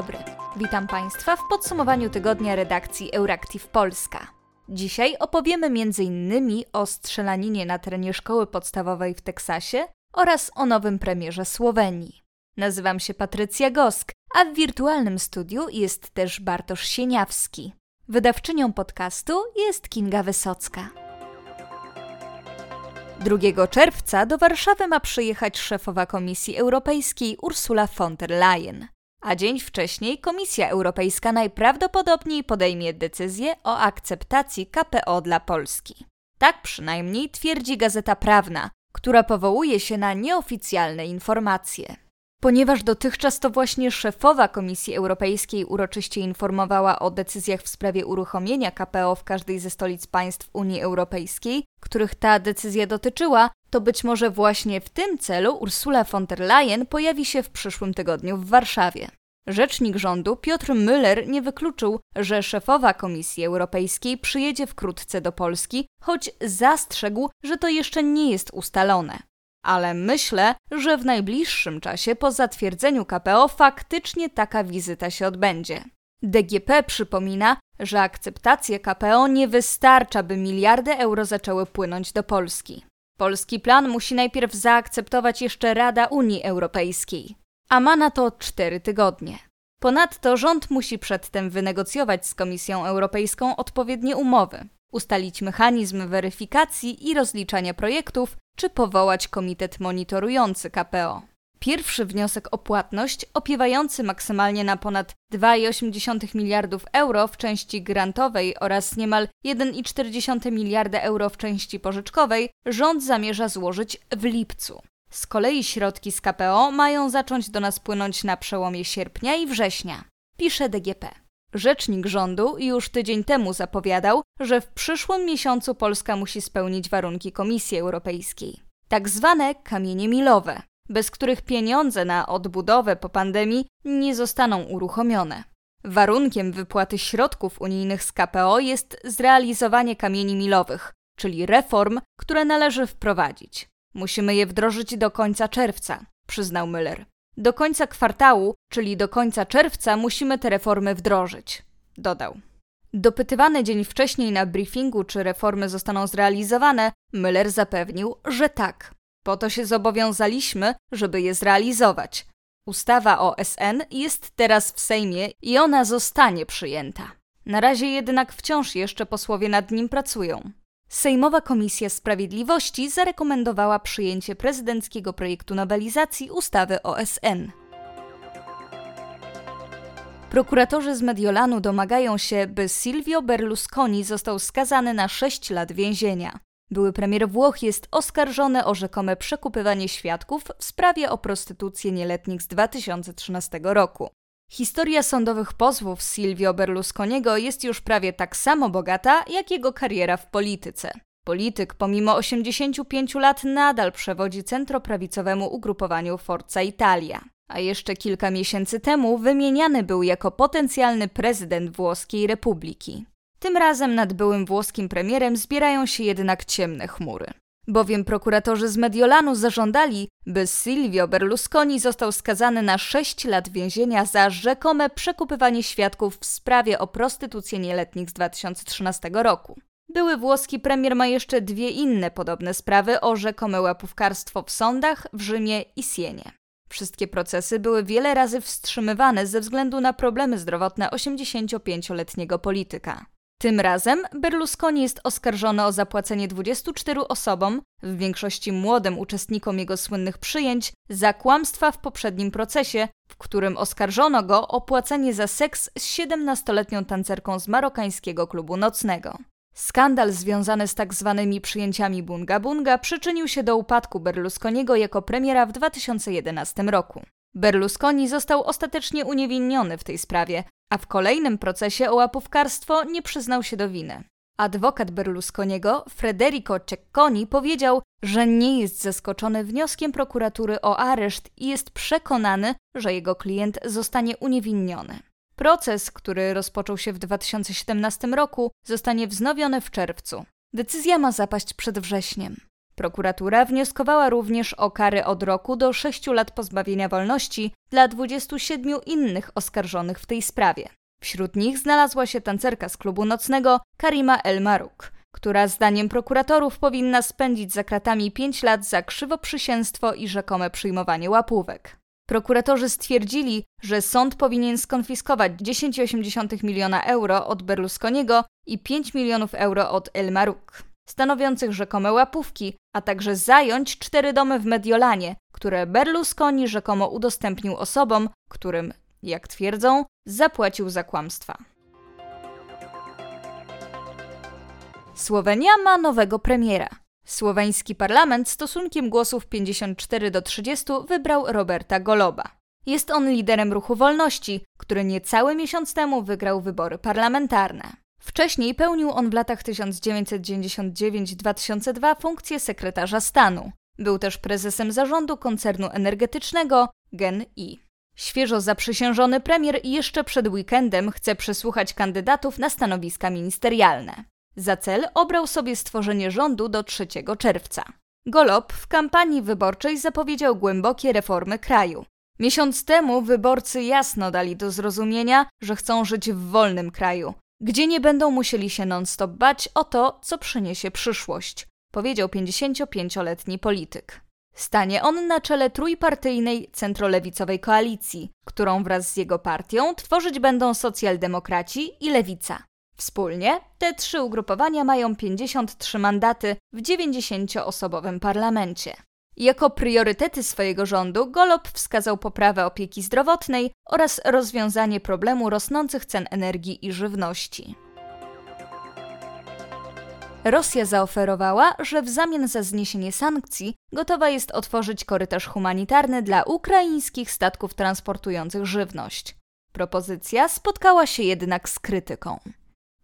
dobry. Witam Państwa w podsumowaniu tygodnia redakcji Euractiv Polska. Dzisiaj opowiemy m.in. o strzelaninie na terenie szkoły podstawowej w Teksasie oraz o nowym premierze Słowenii. Nazywam się Patrycja Gosk, a w wirtualnym studiu jest też Bartosz Sieniawski. Wydawczynią podcastu jest Kinga Wysocka. 2 czerwca do Warszawy ma przyjechać szefowa Komisji Europejskiej Ursula von der Leyen a dzień wcześniej Komisja Europejska najprawdopodobniej podejmie decyzję o akceptacji KPO dla Polski. Tak przynajmniej twierdzi Gazeta Prawna, która powołuje się na nieoficjalne informacje. Ponieważ dotychczas to właśnie szefowa Komisji Europejskiej uroczyście informowała o decyzjach w sprawie uruchomienia KPO w każdej ze stolic państw Unii Europejskiej, których ta decyzja dotyczyła, to być może właśnie w tym celu Ursula von der Leyen pojawi się w przyszłym tygodniu w Warszawie. Rzecznik rządu Piotr Müller nie wykluczył, że szefowa Komisji Europejskiej przyjedzie wkrótce do Polski, choć zastrzegł, że to jeszcze nie jest ustalone. Ale myślę, że w najbliższym czasie po zatwierdzeniu KPO faktycznie taka wizyta się odbędzie. DGP przypomina, że akceptacja KPO nie wystarcza, by miliardy euro zaczęły płynąć do Polski. Polski plan musi najpierw zaakceptować jeszcze Rada Unii Europejskiej, a ma na to cztery tygodnie. Ponadto rząd musi przedtem wynegocjować z Komisją Europejską odpowiednie umowy, ustalić mechanizm weryfikacji i rozliczania projektów, czy powołać komitet monitorujący KPO. Pierwszy wniosek o płatność, opiewający maksymalnie na ponad 2,8 miliardów euro w części grantowej oraz niemal 1,4 miliarda euro w części pożyczkowej, rząd zamierza złożyć w lipcu. Z kolei środki z KPO mają zacząć do nas płynąć na przełomie sierpnia i września, pisze DGP. Rzecznik rządu już tydzień temu zapowiadał, że w przyszłym miesiącu Polska musi spełnić warunki Komisji Europejskiej. Tak zwane kamienie milowe, bez których pieniądze na odbudowę po pandemii nie zostaną uruchomione. Warunkiem wypłaty środków unijnych z KPO jest zrealizowanie kamieni milowych, czyli reform, które należy wprowadzić. Musimy je wdrożyć do końca czerwca, przyznał Müller. Do końca kwartału, czyli do końca czerwca, musimy te reformy wdrożyć, dodał. Dopytywany dzień wcześniej na briefingu, czy reformy zostaną zrealizowane, Müller zapewnił, że tak. Po to się zobowiązaliśmy, żeby je zrealizować. Ustawa o SN jest teraz w Sejmie i ona zostanie przyjęta. Na razie jednak wciąż jeszcze posłowie nad nim pracują. Sejmowa Komisja Sprawiedliwości zarekomendowała przyjęcie prezydenckiego projektu nowelizacji ustawy o SN. Prokuratorzy z Mediolanu domagają się, by Silvio Berlusconi został skazany na 6 lat więzienia. Były premier Włoch jest oskarżony o rzekome przekupywanie świadków w sprawie o prostytucję nieletnich z 2013 roku. Historia sądowych pozwów Silvio Berlusconiego jest już prawie tak samo bogata, jak jego kariera w polityce. Polityk pomimo 85 lat nadal przewodzi centroprawicowemu ugrupowaniu Forza Italia. A jeszcze kilka miesięcy temu wymieniany był jako potencjalny prezydent włoskiej republiki. Tym razem nad byłym włoskim premierem zbierają się jednak ciemne chmury bowiem prokuratorzy z Mediolanu zażądali, by Silvio Berlusconi został skazany na 6 lat więzienia za rzekome przekupywanie świadków w sprawie o prostytucję nieletnich z 2013 roku. Były włoski premier ma jeszcze dwie inne podobne sprawy o rzekome łapówkarstwo w sądach w Rzymie i Sienie. Wszystkie procesy były wiele razy wstrzymywane ze względu na problemy zdrowotne 85-letniego polityka. Tym razem Berlusconi jest oskarżony o zapłacenie 24 osobom, w większości młodym uczestnikom jego słynnych przyjęć, za kłamstwa w poprzednim procesie, w którym oskarżono go o płacenie za seks z 17-letnią tancerką z marokańskiego klubu nocnego. Skandal związany z tak zwanymi przyjęciami Bunga Bunga przyczynił się do upadku Berlusconiego jako premiera w 2011 roku. Berlusconi został ostatecznie uniewinniony w tej sprawie, a w kolejnym procesie o łapówkarstwo nie przyznał się do winy. Adwokat Berlusconiego, Federico Cecconi, powiedział, że nie jest zaskoczony wnioskiem prokuratury o areszt i jest przekonany, że jego klient zostanie uniewinniony. Proces, który rozpoczął się w 2017 roku, zostanie wznowiony w czerwcu. Decyzja ma zapaść przed wrześniem. Prokuratura wnioskowała również o kary od roku do 6 lat pozbawienia wolności dla 27 innych oskarżonych w tej sprawie. Wśród nich znalazła się tancerka z klubu nocnego Karima El Maruk, która zdaniem prokuratorów powinna spędzić za kratami 5 lat za krzywoprzysięstwo i rzekome przyjmowanie łapówek. Prokuratorzy stwierdzili, że sąd powinien skonfiskować 10,8 miliona euro od Berlusconiego i 5 milionów euro od El Maruk, stanowiących rzekome łapówki, a także zająć cztery domy w Mediolanie, które Berlusconi rzekomo udostępnił osobom, którym, jak twierdzą, zapłacił za kłamstwa. Słowenia ma nowego premiera. Słoweński parlament stosunkiem głosów 54 do 30 wybrał Roberta Goloba. Jest on liderem ruchu wolności, który niecały miesiąc temu wygrał wybory parlamentarne. Wcześniej pełnił on w latach 1999-2002 funkcję sekretarza stanu. Był też prezesem zarządu koncernu energetycznego Gen-I. Świeżo zaprzysiężony premier jeszcze przed weekendem chce przesłuchać kandydatów na stanowiska ministerialne. Za cel obrał sobie stworzenie rządu do 3 czerwca. Golob w kampanii wyborczej zapowiedział głębokie reformy kraju. Miesiąc temu wyborcy jasno dali do zrozumienia, że chcą żyć w wolnym kraju, gdzie nie będą musieli się non-stop bać o to, co przyniesie przyszłość, powiedział 55-letni polityk. Stanie on na czele trójpartyjnej centrolewicowej koalicji, którą wraz z jego partią tworzyć będą socjaldemokraci i lewica. Wspólnie te trzy ugrupowania mają 53 mandaty w 90-osobowym parlamencie. Jako priorytety swojego rządu Golob wskazał poprawę opieki zdrowotnej oraz rozwiązanie problemu rosnących cen energii i żywności. Rosja zaoferowała, że w zamian za zniesienie sankcji gotowa jest otworzyć korytarz humanitarny dla ukraińskich statków transportujących żywność. Propozycja spotkała się jednak z krytyką.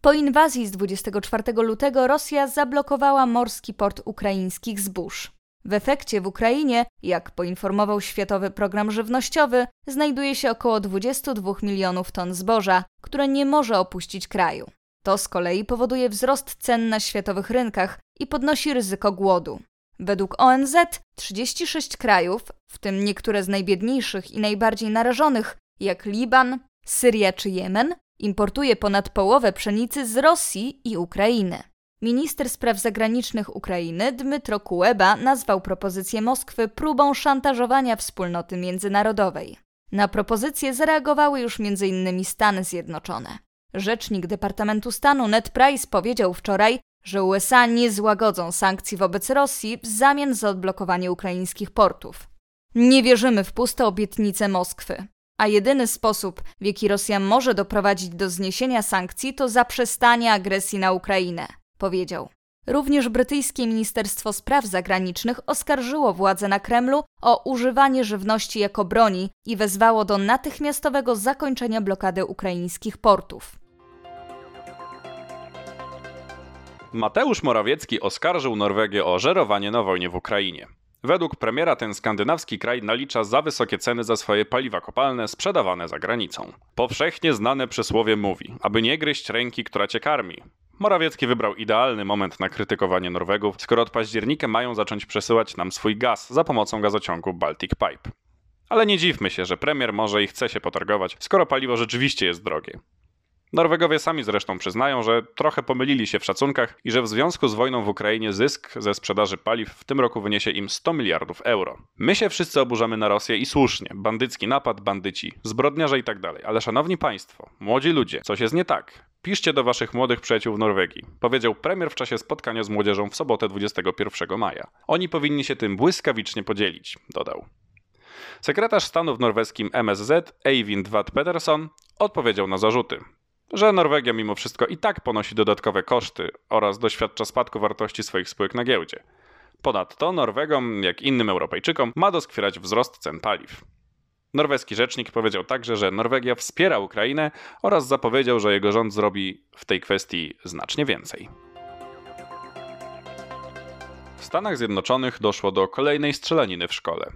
Po inwazji z 24 lutego Rosja zablokowała morski port ukraińskich zbóż. W efekcie w Ukrainie, jak poinformował Światowy Program Żywnościowy, znajduje się około 22 milionów ton zboża, które nie może opuścić kraju. To z kolei powoduje wzrost cen na światowych rynkach i podnosi ryzyko głodu. Według ONZ 36 krajów, w tym niektóre z najbiedniejszych i najbardziej narażonych, jak Liban, Syria czy Jemen, importuje ponad połowę pszenicy z Rosji i Ukrainy. Minister spraw zagranicznych Ukrainy Dmytro Kuleba nazwał propozycję Moskwy próbą szantażowania wspólnoty międzynarodowej. Na propozycję zareagowały już m.in. Stany Zjednoczone. Rzecznik Departamentu Stanu Ned Price powiedział wczoraj, że USA nie złagodzą sankcji wobec Rosji w zamian za odblokowanie ukraińskich portów. Nie wierzymy w puste obietnice Moskwy. A jedyny sposób, w jaki Rosja może doprowadzić do zniesienia sankcji, to zaprzestanie agresji na Ukrainę, powiedział. Również brytyjskie Ministerstwo Spraw Zagranicznych oskarżyło władze na Kremlu o używanie żywności jako broni i wezwało do natychmiastowego zakończenia blokady ukraińskich portów. Mateusz Morawiecki oskarżył Norwegię o żerowanie na wojnie w Ukrainie. Według premiera ten skandynawski kraj nalicza za wysokie ceny za swoje paliwa kopalne sprzedawane za granicą. Powszechnie znane przysłowie mówi, aby nie gryźć ręki, która cię karmi. Morawiecki wybrał idealny moment na krytykowanie Norwegów, skoro od października mają zacząć przesyłać nam swój gaz za pomocą gazociągu Baltic Pipe. Ale nie dziwmy się, że premier może i chce się potargować, skoro paliwo rzeczywiście jest drogie. Norwegowie sami zresztą przyznają, że trochę pomylili się w szacunkach i że w związku z wojną w Ukrainie zysk ze sprzedaży paliw w tym roku wyniesie im 100 miliardów euro. My się wszyscy oburzamy na Rosję i słusznie. Bandycki napad, bandyci, zbrodniarze i tak. Ale szanowni państwo, młodzi ludzie, coś jest nie tak. Piszcie do waszych młodych przyjaciół w Norwegii, powiedział premier w czasie spotkania z młodzieżą w sobotę 21 maja. Oni powinni się tym błyskawicznie podzielić, dodał. Sekretarz stanu w norweskim MSZ, Eivind Vat Pedersen, odpowiedział na zarzuty że Norwegia mimo wszystko i tak ponosi dodatkowe koszty oraz doświadcza spadku wartości swoich spółek na giełdzie. Ponadto Norwegom, jak innym Europejczykom, ma doskwierać wzrost cen paliw. Norweski rzecznik powiedział także, że Norwegia wspiera Ukrainę oraz zapowiedział, że jego rząd zrobi w tej kwestii znacznie więcej. W Stanach Zjednoczonych doszło do kolejnej strzelaniny w szkole.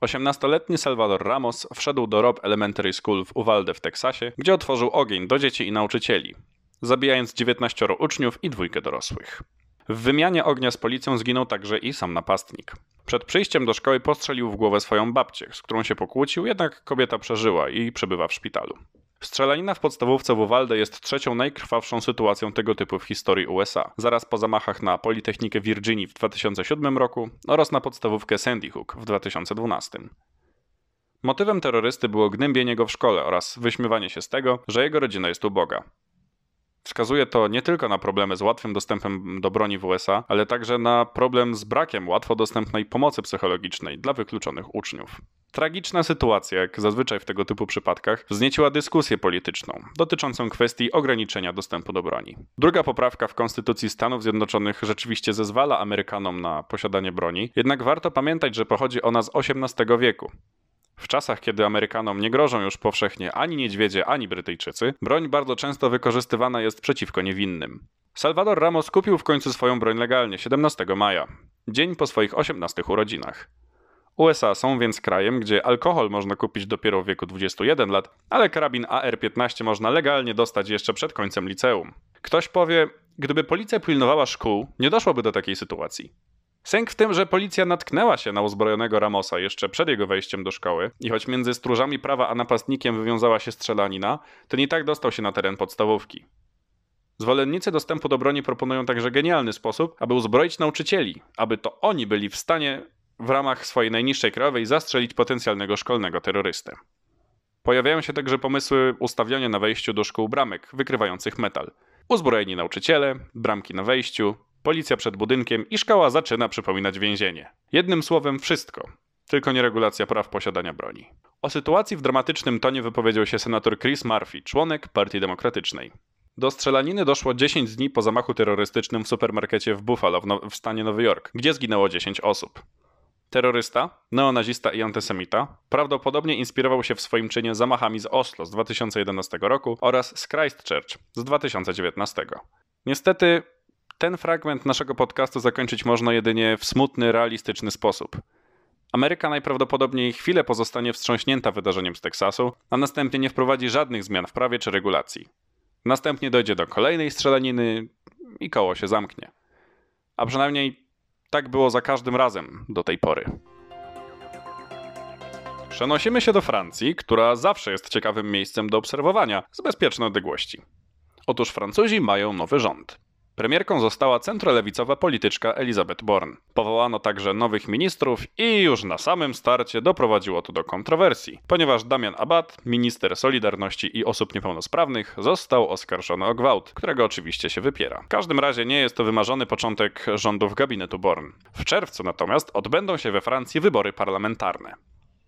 18-letni Salvador Ramos wszedł do Rob Elementary School w Uvalde w Teksasie, gdzie otworzył ogień do dzieci i nauczycieli, zabijając 19 uczniów i dwójkę dorosłych. W wymianie ognia z policją zginął także i sam napastnik. Przed przyjściem do szkoły postrzelił w głowę swoją babcię, z którą się pokłócił, jednak kobieta przeżyła i przebywa w szpitalu. Strzelanina w podstawówce w Uvalde jest trzecią najkrwawszą sytuacją tego typu w historii USA, zaraz po zamachach na Politechnikę Virginii w 2007 roku oraz na podstawówkę Sandy Hook w 2012. Motywem terrorysty było gnębienie go w szkole oraz wyśmiewanie się z tego, że jego rodzina jest uboga. Wskazuje to nie tylko na problemy z łatwym dostępem do broni w USA, ale także na problem z brakiem łatwo dostępnej pomocy psychologicznej dla wykluczonych uczniów. Tragiczna sytuacja, jak zazwyczaj w tego typu przypadkach, wznieciła dyskusję polityczną dotyczącą kwestii ograniczenia dostępu do broni. Druga poprawka w Konstytucji Stanów Zjednoczonych rzeczywiście zezwala Amerykanom na posiadanie broni, jednak warto pamiętać, że pochodzi ona z XVIII wieku. W czasach, kiedy Amerykanom nie grożą już powszechnie ani niedźwiedzie, ani Brytyjczycy, broń bardzo często wykorzystywana jest przeciwko niewinnym. Salvador Ramos kupił w końcu swoją broń legalnie 17 maja, dzień po swoich 18 urodzinach. USA są więc krajem, gdzie alkohol można kupić dopiero w wieku 21 lat, ale karabin AR-15 można legalnie dostać jeszcze przed końcem liceum. Ktoś powie, gdyby policja pilnowała szkół, nie doszłoby do takiej sytuacji. Sęk w tym, że policja natknęła się na uzbrojonego Ramosa jeszcze przed jego wejściem do szkoły i choć między stróżami prawa a napastnikiem wywiązała się strzelanina, to nie tak dostał się na teren podstawówki. Zwolennicy dostępu do broni proponują także genialny sposób, aby uzbroić nauczycieli, aby to oni byli w stanie w ramach swojej najniższej krajowej zastrzelić potencjalnego szkolnego terrorystę. Pojawiają się także pomysły ustawiania na wejściu do szkół bramek wykrywających metal. Uzbrojeni nauczyciele, bramki na wejściu, policja przed budynkiem i szkoła zaczyna przypominać więzienie. Jednym słowem wszystko, tylko nie regulacja praw posiadania broni. O sytuacji w dramatycznym tonie wypowiedział się senator Chris Murphy, członek Partii Demokratycznej. Do strzelaniny doszło 10 dni po zamachu terrorystycznym w supermarkecie w Buffalo w, no w stanie Nowy Jork, gdzie zginęło 10 osób. Terrorysta, neonazista i antysemita prawdopodobnie inspirował się w swoim czynie zamachami z Oslo z 2011 roku oraz z Christchurch z 2019. Niestety, ten fragment naszego podcastu zakończyć można jedynie w smutny, realistyczny sposób. Ameryka najprawdopodobniej chwilę pozostanie wstrząśnięta wydarzeniem z Teksasu, a następnie nie wprowadzi żadnych zmian w prawie czy regulacji. Następnie dojdzie do kolejnej strzelaniny i koło się zamknie. A przynajmniej tak było za każdym razem do tej pory. Przenosimy się do Francji, która zawsze jest ciekawym miejscem do obserwowania z bezpiecznej odległości. Otóż Francuzi mają nowy rząd. Premierką została centrolewicowa polityczka Elizabeth Born. Powołano także nowych ministrów i już na samym starcie doprowadziło to do kontrowersji, ponieważ Damian Abad, minister Solidarności i Osób Niepełnosprawnych, został oskarżony o gwałt, którego oczywiście się wypiera. W każdym razie nie jest to wymarzony początek rządów gabinetu Born. W czerwcu natomiast odbędą się we Francji wybory parlamentarne.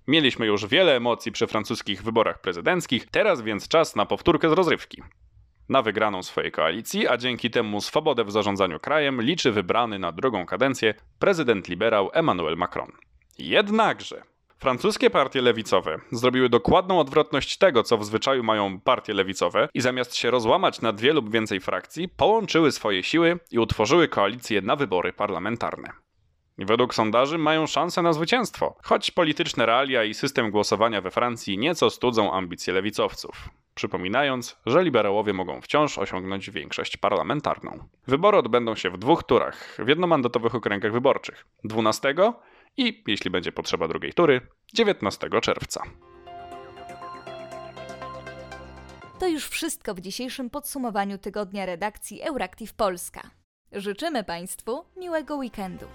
Mieliśmy już wiele emocji przy francuskich wyborach prezydenckich, teraz więc czas na powtórkę z rozrywki na wygraną swojej koalicji, a dzięki temu swobodę w zarządzaniu krajem liczy wybrany na drugą kadencję prezydent liberał Emmanuel Macron. Jednakże Francuskie partie lewicowe zrobiły dokładną odwrotność tego, co w zwyczaju mają partie lewicowe i zamiast się rozłamać na dwie lub więcej frakcji, połączyły swoje siły i utworzyły koalicję na wybory parlamentarne. Według sondaży mają szansę na zwycięstwo, choć polityczne realia i system głosowania we Francji nieco studzą ambicje lewicowców przypominając, że liberałowie mogą wciąż osiągnąć większość parlamentarną. Wybory odbędą się w dwóch turach, w jednomandatowych okręgach wyborczych 12 i, jeśli będzie potrzeba drugiej tury, 19 czerwca. To już wszystko w dzisiejszym podsumowaniu tygodnia redakcji Euractiv Polska. Życzymy Państwu miłego weekendu.